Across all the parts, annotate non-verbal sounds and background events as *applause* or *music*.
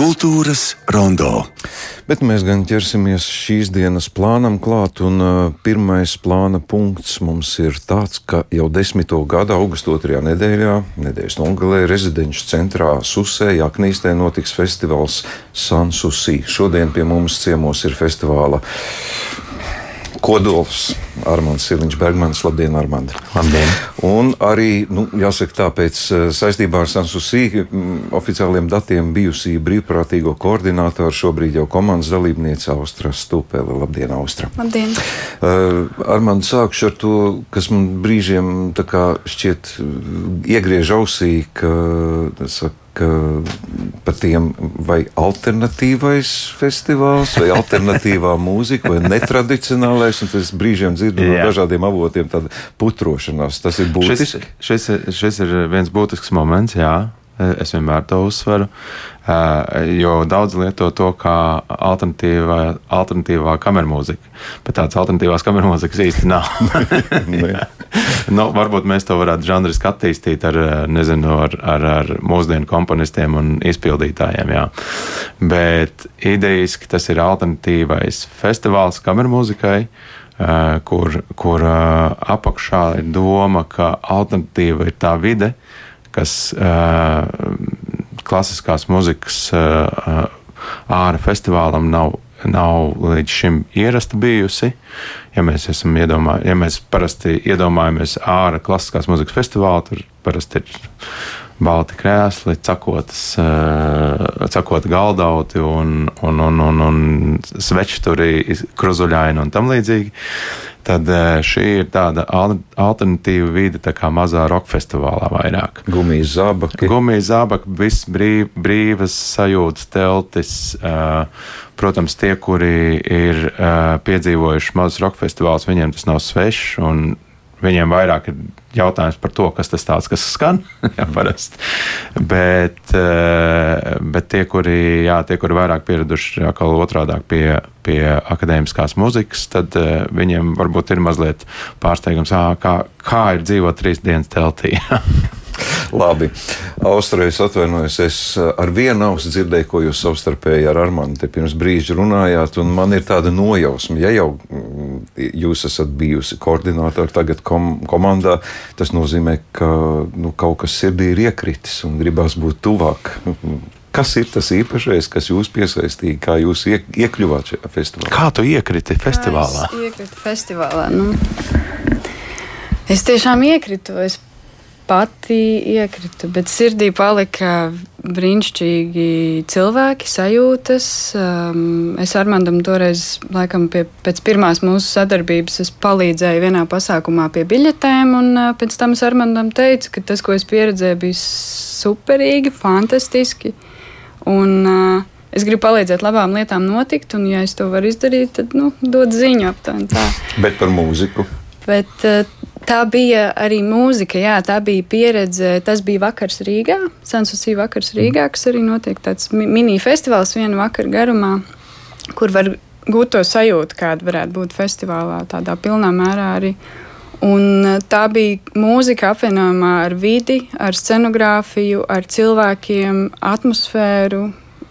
Kultūras rondo. Bet mēs gan ķersimies šīs dienas plānam klāt, un uh, pirmais plāna punkts mums ir tāds, ka jau desmito gadu augusta otrajā nedēļā, nedēļas nogalē, rezidenču centrā Susē, Jaknīstē notiks festivāls Sansusī. Šodien pie mums ciemos ir festivāla kodols. Armāns Siliņš Bergmans, labdien, Armand. Labdien. Un arī, nu, jāsaka tā, pēc eh, saistībā ar Sansusī oficiāliem datiem bijusī brīvprātīgo koordinātoru, šobrīd jau komandas dalībniece Austra Stupele. Labdien, Austra. Labdien. Uh, Armand, sākšu ar to, kas man brīžiem tā kā šķiet iegriež ausī, ka, saka, ka par tiem vai alternatīvais festivāls, vai alternatīvā *laughs* mūzika, vai netradicionālais, un tas brīžiem dzirdu no dažādiem avotiem tāda putrošanās. Tas ir būtiski. Šis, šis, šis ir viens būtisks moments, jā. Es vienmēr to uzsveru, jo daudz lieto to kā alternatīvā, alternatīvā kameru mūzika. Bet tādas alternatīvās kameru mūzikas īsti nav. *laughs* *laughs* *laughs* nu, varbūt mēs to varētu žanriski attīstīt ar, nezinu, ar, ar, ar mūsdienu komponistiem un izpildītājiem. Jā. Bet idejiski tas ir alternatīvais festivāls kameru mūzikai. Kur, kur apakšā ir doma, ka alternatīva ir tā vide, kas klasiskās muzikas ārā festivālam nav, nav līdz šim ierasta bijusi. Ja mēs, iedomā, ja mēs parasti iedomājamies ārā klasiskās muzikas festivālu, tur parasti ir balti krēsli, cakotas, uh, cakota galdauti un, un, un, un, un sveči tur ir kruzuļaini un tam līdzīgi tad eh, šī ir tāda alternatīva vide, tā kā mazā roka festivālā vairāk. Gumijas zābaki. Gumijas zābaki, viss brīv, brīvas sajūtas, teltis. Uh, protams, tie, kuri ir piedzīvojuši mazus roka festivālus, viņiem tas nav svešs. Viņiem vairāk ir jautājums par to, kas tas tāds, kas skan. *laughs* jā, parasti. Bet, eh, bet tie, kuri, jā, tie, kuri vairāk pieraduši atkal otrādāk pie, pie akadēmiskās muzikas, tad eh, viņiem varbūt ir mazliet pārsteigums, kā, kā ir dzīvot trīs dienas teltī. *laughs* Labi. Austrijas atvainojos, es eh, ar vienu ausu dzirdēju, ko jūs savstarpēji ar Armānu pirms brīža runājāt, un man ir tāda nojausma, ja jau mm, jūs esat bijusi koordinātori tagad kom komandā, tas nozīmē, ka nu, kaut kas sirdī ir iekritis un gribās būt tuvāk. *laughs* Kas ir tas īpašais, kas jūs piesaistīja, kā jūs iek iekļuvāt šajā festivālā? Kā tu iekriti festivālā? Kā es iekritu festivālā. Nu, es tiešām iekritu. Es pati iekritu, bet sirdī palika brīnišķīgi cilvēki, sajūtas. Um, es Armandam toreiz, laikam, pie, pēc pirmās mūsu sadarbības, es palīdzēju vienā pasākumā pie biļetēm, un uh, pēc tam es Armandam teicu, ka tas, ko es pieredzēju, bija superīgi, fantastiski. Un, uh, Es gribu palīdzēt labām lietām notikt, un, ja es to varu izdarīt, tad nu, dod ziņu aptuveni tā. Bet par mūziku? Bet, uh, Tā bija arī mūzika, jā, tā bija pieredze. Tas bija vakars Rīgā, Sansusī vakars Rīgā, kas arī notiek tāds mini-festivāls vienu vakaru garumā, kur var gūt to sajūtu, kāda varētu būt festivālā, tādā pilnā mērā arī. Un e, tā bija mūzika apvienojumā ar vidi, ar scenogrāfiju, ar cilvēkiem, atmosfēru.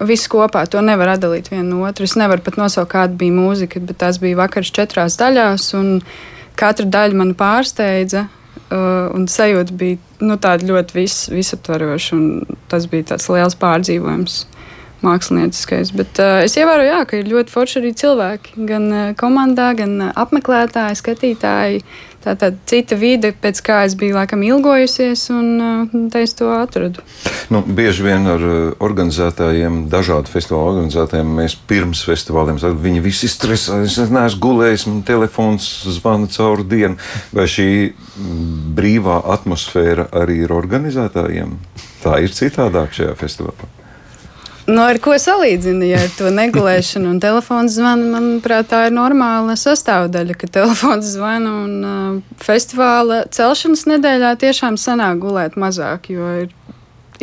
Viss kopā to nevar atdalīt viena no otras. Es nevaru pat nosaukt, kāda bija mūzika, bet tās bija vakars četrās daļās. Un, uh, katra daļa man pārsteidza. Uh, un sajūta bija nu, tāda ļoti vis, visaptvaroša. Tas bija tāds liels pārdzīvojums mākslinieckais. Bet uh, es ievēroju, jā, ka ir ļoti forši arī cilvēki. Gan uh, komandā, gan uh, apmeklētāji, skatītāji. Tā tad cita vide, pēc kā es biju laikam ilgojusies, un uh, tā es to atradu. Nu, bieži vien ar uh, organizētājiem, dažādu festivālu organizētājiem, mēs pirms festivāliem sakām, viņi visi stresē, es neesmu gulējis, man telefons zvana cauri dienu. Vai šī brīvā atmosfēra arī ir organizētājiem? Tā ir citādāk šajā festivālā. Nu, ar ko salīdzina? Ja ar to negulēšanu un telefona zvanu, manuprāt, tā ir normāla sastāvdaļa, ka telefons zvana un uh, festivāla celšanas nedēļā tiešām sanāk gulēt mazāk, jo ir,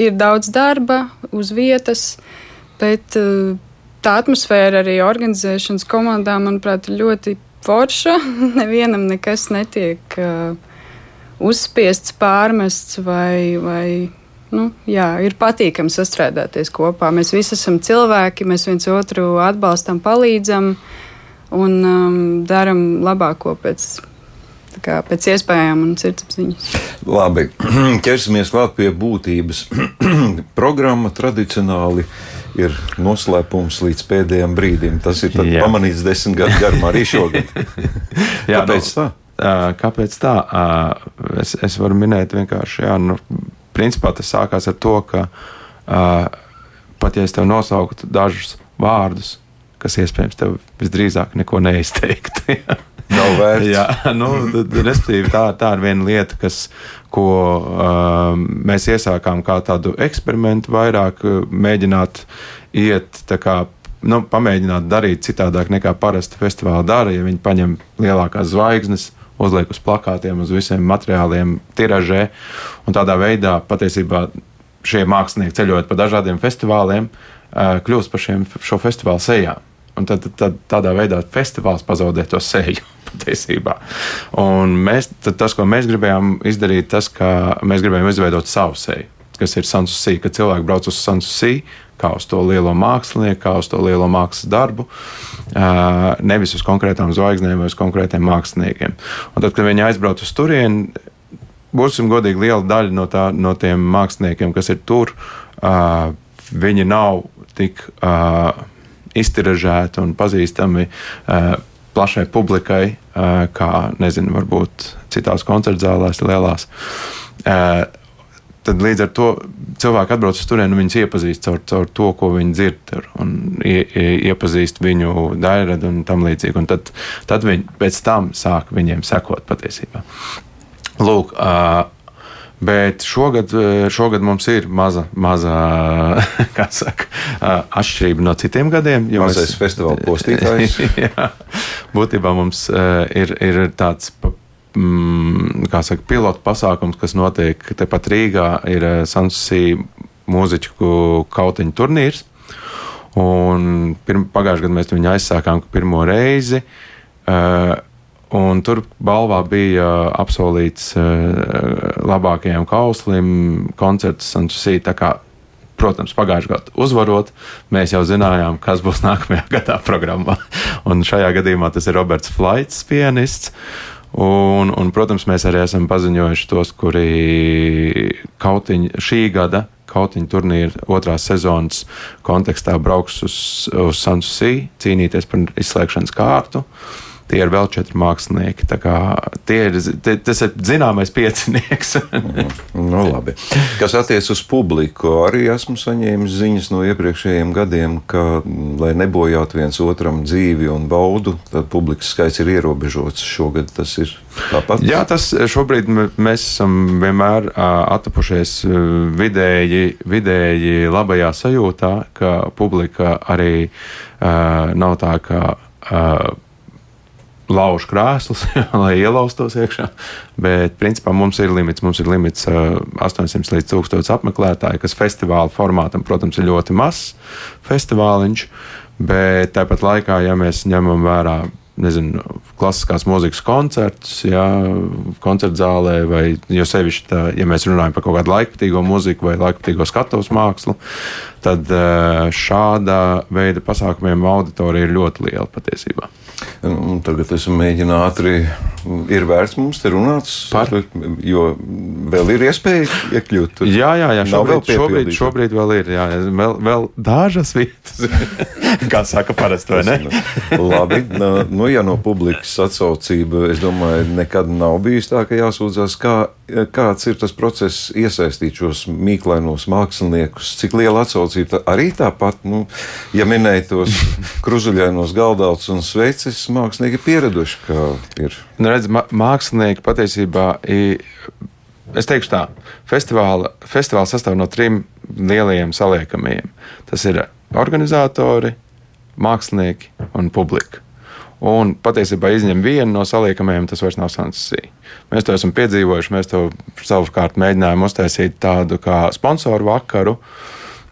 ir daudz darba uz vietas, bet uh, tā atmosfēra arī organizēšanas komandā, manuprāt, ir ļoti forša. *laughs* Nevienam nekas netiek uh, uzspiests, pārmests vai. vai nu, jā, ir patīkami sastrādāties kopā. Mēs visi esam cilvēki, mēs viens otru atbalstam, palīdzam un um, darām labāko pēc. Kā, pēc iespējām un sirdsapziņas. Labi, *clears throat* ķersimies klāt pie būtības. *clears throat* Programma tradicionāli ir noslēpums līdz pēdējiem brīdim. Tas ir pamanīts desmit gadu garumā arī šogad. *laughs* Jā, Kāpēc nu, tā? Kāpēc tā? Es, es varu minēt vienkārši, jā, nu, principā tas sākās ar to, ka pat ja es tev nosauktu dažus vārdus, kas iespējams tev visdrīzāk neko neizteiktu. *laughs* Nav vērts. Jā, nu, respektīvi, tā, tā ir viena lieta, kas, ko uh, mēs iesākām kā tādu eksperimentu, vairāk mēģināt iet kā nu, pamēģināt darīt citādāk nekā parasti festivāli dara. Ja viņi paņem lielākās zvaigznes, uzliek uz plakātiem, uz visiem materiāliem, tiražē. Un tādā veidā patiesībā šie mākslinieki ceļojot pa dažādiem festivāliem, kļūst par šiem, šo festivālu sejām. Un tad, tad tādā veidā festivāls pazaudē to seju. *laughs* Patiesībā. Un mēs, tas, ko mēs gribējām izdarīt, tas, ka mēs gribējām izveidot savu seju, kas ir Sansusī, kad cilvēki brauc uz Sansusī, kā uz to lielo mākslinieku, kā uz to lielo mākslas darbu, nevis uz konkrētām zvaigznēm vai uz konkrētiem māksliniekiem. Un tad, kad viņi aizbrauc uz turieni, būsim godīgi, liela daļa no, tā, no tiem māksliniekiem, kas ir tur, viņi nav tik iztiražēti un pazīstami plašai publikai, kā, nezinu, varbūt citās koncertu zālēs, lielās tad līdz ar to cilvēki atbrauc uz turieni un viņus iepazīst caur, caur to, ko viņi dzird tur, un ie, iepazīst viņu daļradu un tam līdzīgi. Un tad, tad viņi pēc tam sāk viņiem sekot patiesībā. Lūk, uh, Bet šogad, šogad mums ir maza, maza *laughs* saka, atšķirība no citiem gadiem. Mazais mēs, festivāla *laughs* postītājs. jā, būtībā mums ir, ir tāds mm, saka, pilotu pasākums, kas notiek tepat Rīgā, ir eh, Sansusī mūziķu kautiņu turnīrs. Un pirm, pagājušajā gadā mēs viņu aizsākām pirmo reizi. Uh, Un tur balvā bija apsolīts uh, labākajam kauslim koncerts Santusī. Protams, pagājušajā gadā uzvarot, mēs jau zinājām, kas būs nākamajā *laughs* gadā programmā. Un šajā gadījumā tas ir Roberts Flaits, pianists. Un, un, protams, mēs arī esam paziņojuši tos, kuri kautiņi šī gada kautiņu turnīra otrās sezonas kontekstā brauks uz, uz Sansusī cīnīties par izslēgšanas kārtu. Uh, Tie ir vēl četri mākslinieki. Ir, tie, tas ir zināmais piecinieks. mm, nu, labi. Kas attiecas uz publiku, arī esmu saņēmis ziņas no iepriekšējiem gadiem, ka, lai nebojātu viens otram dzīvi un baudu, tad publikas skaits ir ierobežots. Šogad tas ir tāpat. Jā, tas šobrīd mēs esam vienmēr atapušies vidēji, vidēji labajā sajūtā, ka publika arī uh, nav tā, ka. Uh, lauž krēslus, *laughs* lai ielaustos iekšā. Bet, principā, mums ir limits. Mums ir limits uh, 800 līdz 1000 apmeklētāji, kas festivāla formātam, protams, ir ļoti mazs festivāliņš. Bet tāpat laikā, ja mēs ņemam vērā nezinu, klasiskās mūzikas koncertus, jā, koncertu zālē, vai jo sevišķi, tā, ja mēs runājam par kaut kādu laikmatīgo mūziku vai laikmatīgo skatuves mākslu, tad šāda veida pasākumiem auditorija ir ļoti liela patiesībā. Un tagad es mēģinu ātri, ir vērts mums te runāt par, jo vēl ir iespēja iekļūt tur. Jā, jā, jā šobrīd, šobrīd, šobrīd vēl ir, jā, vēl, vēl dažas vietas, *laughs* kā saka parasti, vai ne? Labi, nu, nu, ja no publikas atsaucība, es domāju, nekad nav bijis tā, ka jāsūdzās, kā, kāds ir tas process iesaistīt šos mīklainos māksliniekus, cik liela atsaucība arī tāpat, nu, ja minēja tos *laughs* kruzuļainos galdauts un sveicis, mākslinieki pieraduši, ka ir. Nu, redz, mākslinieki patiesībā ir. Es teikšu tā, festivāla, festivāls sastāv no trim lielajiem saliekamajiem. Tas ir organizatori, mākslinieki un publika. Un patiesībā izņem vienu no saliekamajiem, tas vairs nav sansija. Mēs to esam piedzīvojuši. Mēs to savukārt mēģinājām uztaisīt tādu kā sponsoru vakaru.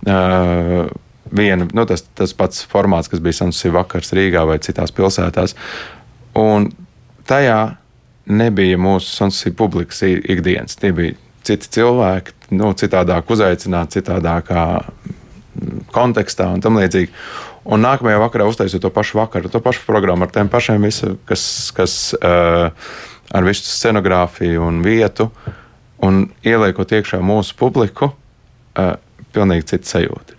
Uh, viena, nu, tas, tas pats formāts, kas bija Sansusī vakars Rīgā vai citās pilsētās. Un tajā nebija mūsu Sansusī publikas ikdienas. Tie bija citi cilvēki, nu, citādāk uzaicināti, citādākā kontekstā un tam līdzīgi. Un nākamajā vakarā uztaisīt to pašu vakaru, to pašu programmu ar tiem pašiem, visu, kas, kas uh, ar visu scenogrāfiju un vietu, un ieliekot iekšā mūsu publiku, uh, pilnīgi cits sajūta.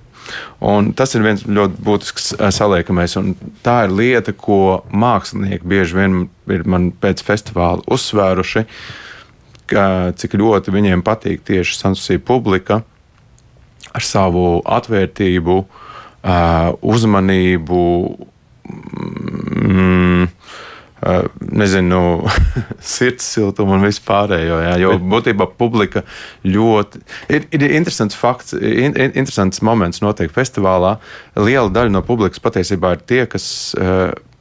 Un tas ir viens ļoti būtisks uh, saliekamais, tā ir lieta, ko mākslinieki bieži vien ir man pēc festivāla uzsvēruši, ka, cik ļoti viņiem patīk tieši Sansusī publika ar savu atvērtību, uzmanību. Mm, nezinu, *laughs* sirds siltumu un vispārējo. Jā, jo būtībā publika ļoti. Ir, ir interesants fakts, in, interesants moments notiek festivālā. Liela daļa no publikas patiesībā ir tie, kas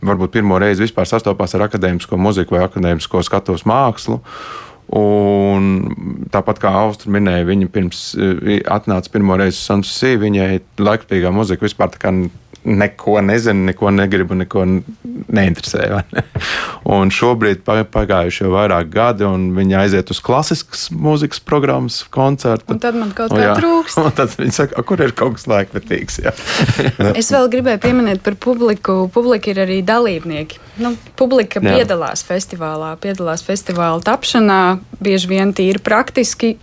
varbūt pirmo reizi vispār sastopās ar akadēmisko muziku vai akadēmisko skatos mākslu. Un tāpat kā Austra minēja, viņa pirms atnāca pirmo reizi uz Santusī, viņai laikmatīgā muzika vispār tā kā neko nezinu, neko negribu, neko neinteresē. Ne? Un šobrīd pagājuši jau vairāk gadi, un viņi aiziet uz klasiskas mūzikas programmas koncertu. Un tad man kaut kā trūkst. *laughs* Un tad viņi saka, kur ir kaut kas laikmetīgs. es vēl gribēju pieminēt par publiku. Publika ir arī dalībnieki. Nu, publika jā. piedalās festivālā, piedalās festivāla tapšanā, bieži vien tīri praktiski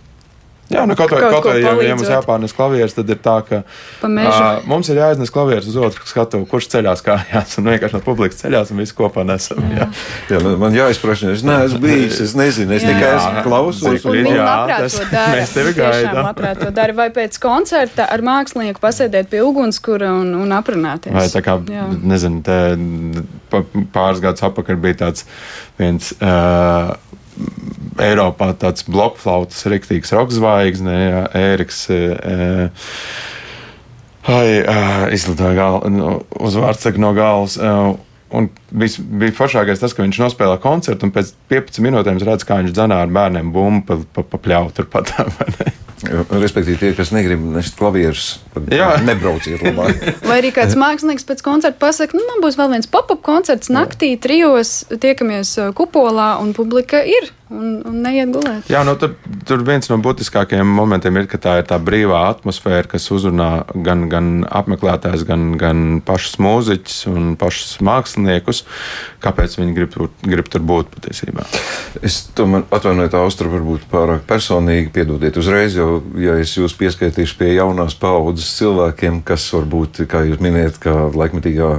Jā, nu, kaut, kaut, kaut vai, ja, mums jāpārnes klavieres, tad ir tā, ka uh, mums ir jāiznes klavieres uz otru skatu, kurš ceļās kājās. Un vienkārši no publikas ceļās un visi kopā nesam. Jā, jā. jā man jāizprašana, es neesmu bijis, es nezinu, es jā. tikai esmu klausos. Un, un jā, tas, mēs tevi gaidām. Dara. Vai pēc koncerta ar mākslinieku pasēdēt pie ugunskura un, un aprunāties. Vai tā kā, jā. nezinu, te pāris gadus apakaļ bija tāds viens. Uh, Eiropā tāds blokflautas rīktīgs rokkzvaigzne, Ēriks. E, Ai, uh, izlidoja gal, nu, uz vārdsaktu no galvas. Uh, un bija, bija foršākais tas, ka viņš nospēlēja koncertu, un pēc 15 minūtēm redzēja, kā viņš dzanā ar bērniem bumbu pa, pa, pa pļauju turpat. *laughs* Respektīvi, tie, kas negrib nest klavierus, nebrauciet labāk. *laughs* Vai arī kāds mākslinieks pēc koncerta pasakā, nu, man būs vēl viens pop-up koncerts naktī, trijos tiekamies kupolā, un publika ir un, un neiet gulēt. Jā, nu, tur, tur viens no būtiskākajiem momentiem ir, ka tā ir tā brīvā atmosfēra, kas uzrunā gan, gan apmeklētājs, gan, gan pašus mūziķus un pašus māksliniekus. Kāpēc viņi grib, grib tur būt patiesībā? Es tomēr atvainoju, tā austra varbūt pārāk personīgi. Piedodiet uzreiz, jo, ja es jūs pieskaitīšu pie jaunās paudzes cilvēkiem, kas varbūt, kā jūs minējat, ka laikmetīgā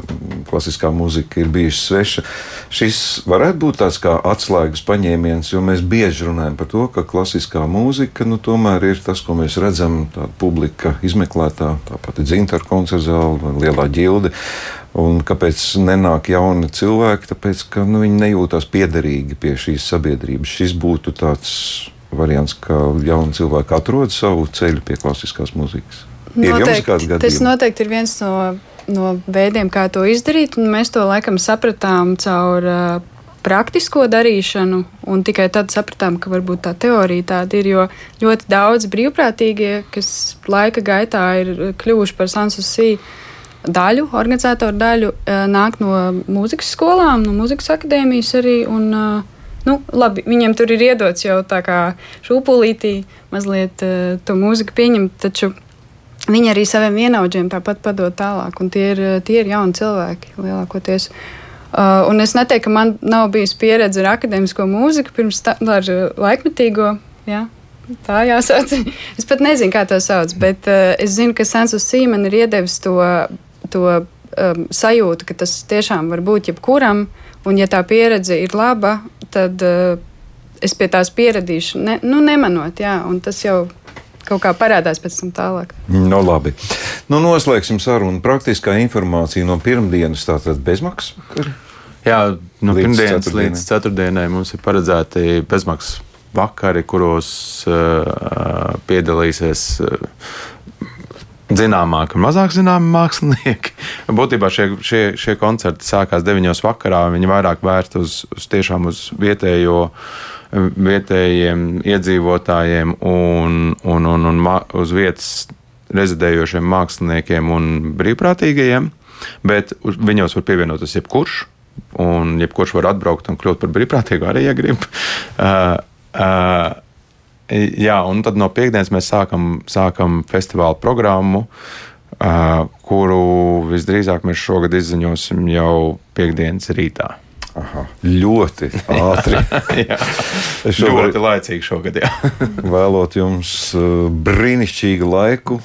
klasiskā mūzika ir bijusi sveša, šis varētu būt tāds kā atslēgas paņēmiens, jo mēs bieži runājam par to, ka klasiskā mūzika nu, tomēr ir tas, ko mēs redzam, tāda publika izmeklētā, tāpat dzintara koncerta zāle, lielā ģilde. Un kāpēc nenāk jauni cilvēki? Tāpēc, ka nu, viņi nejūtās piederīgi pie šīs sabiedrības. Šis būtu tāds variants, kā jauni cilvēki atrod savu ceļu pie klasiskās mūzikas. Noteikti, tas noteikti ir viens no, no veidiem, kā to izdarīt. Mēs to laikam sapratām caur uh, praktisko darīšanu, un tikai tad sapratām, ka varbūt tā teorija tāda ir. Jo ļoti daudz brīvprātīgie, kas laika gaitā ir kļuvuši par Sansusī daļu, organizatoru daļu, eh, nāk no mūzikas skolām, no mūzikas akadēmijas arī. Un, eh, Nu, labi, viņiem tur ir iedots jau tā kā šūpulītī mazliet uh, to mūziku pieņemt, taču viņi arī saviem vienaudžiem tāpat padod tālāk, un tie ir, tie ir jauni cilvēki lielākoties. Uh, Uh, un es neteiktu, ka man nav bijusi pieredze ar akadēmisko mūziku pirms tam, ar uh, laikmetīgo. Jā. Tā jāsauc. *laughs* es pat nezinu, kā to sauc, bet uh, es zinu, ka Sensus Sīmen ir iedevis to, to um, sajūtu, ka tas tiešām var būt jebkuram, un ja tā pieredze ir laba, tad uh, es pie tās pieradīšu, ne, nu, nemanot, jā, un tas jau kaut kā parādās pēc tam tālāk. No nu, labi. Nu, noslēgsim sarunu. Praktiskā informācija no pirmdienas, tātad bezmaksas. Jā, no līdz pirmdienas ceturtdienai. līdz ceturtdienai mums ir paredzēti bezmaksas vakari, kuros uh, piedalīsies. Uh, Zināmāk un mazāk zināmi mākslinieki. *laughs* Būtībā šie, šie, šie koncerti sākās 9. vakarā. Viņi vairāk vērst uz, uz tiešām uz vietējo uh, vietējiem iedzīvotājiem un, un, un, un uz vietas rezidējošiem māksliniekiem un brīvprātīgajiem, bet viņos var pievienoties jebkurš, un jebkurš var atbraukt un kļūt par brīvprātīgu arī, ja grib. *laughs* Uh, uh, Jā, un tad no piekdienas mēs sākam, sākam festivāla programmu, uh, kuru visdrīzāk mēs šogad izziņosim jau piekdienas rītā. Aha, ļoti ātri. *laughs* jā, es šobrīd... ļoti laicīgi šogad. *laughs* vēlot jums brīnišķīgu laiku,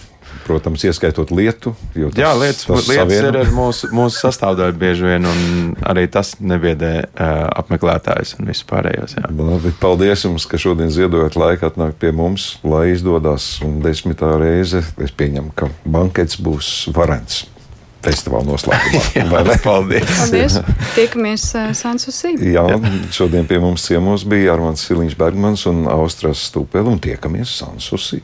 protams, ieskaitot lietu. Tas, Jā, lietas, lietas savienu. ir mūsu, mūsu sastāvdaļa bieži vien, un arī tas nebiedē uh, apmeklētājus un vispārējos. Labi, paldies jums, ka šodien ziedojat laiku atnākt pie mums, lai izdodas. Un desmitā reize es pieņemu, ka bankets būs varants festivāla noslēgumā. *laughs* Jā, paldies! paldies. Tiekamies uh, Sansusī. Jā, šodien pie mums ciemos bija Armāns Siliņš Bergmans un Austras Stupeli un tiekamies Sansusī.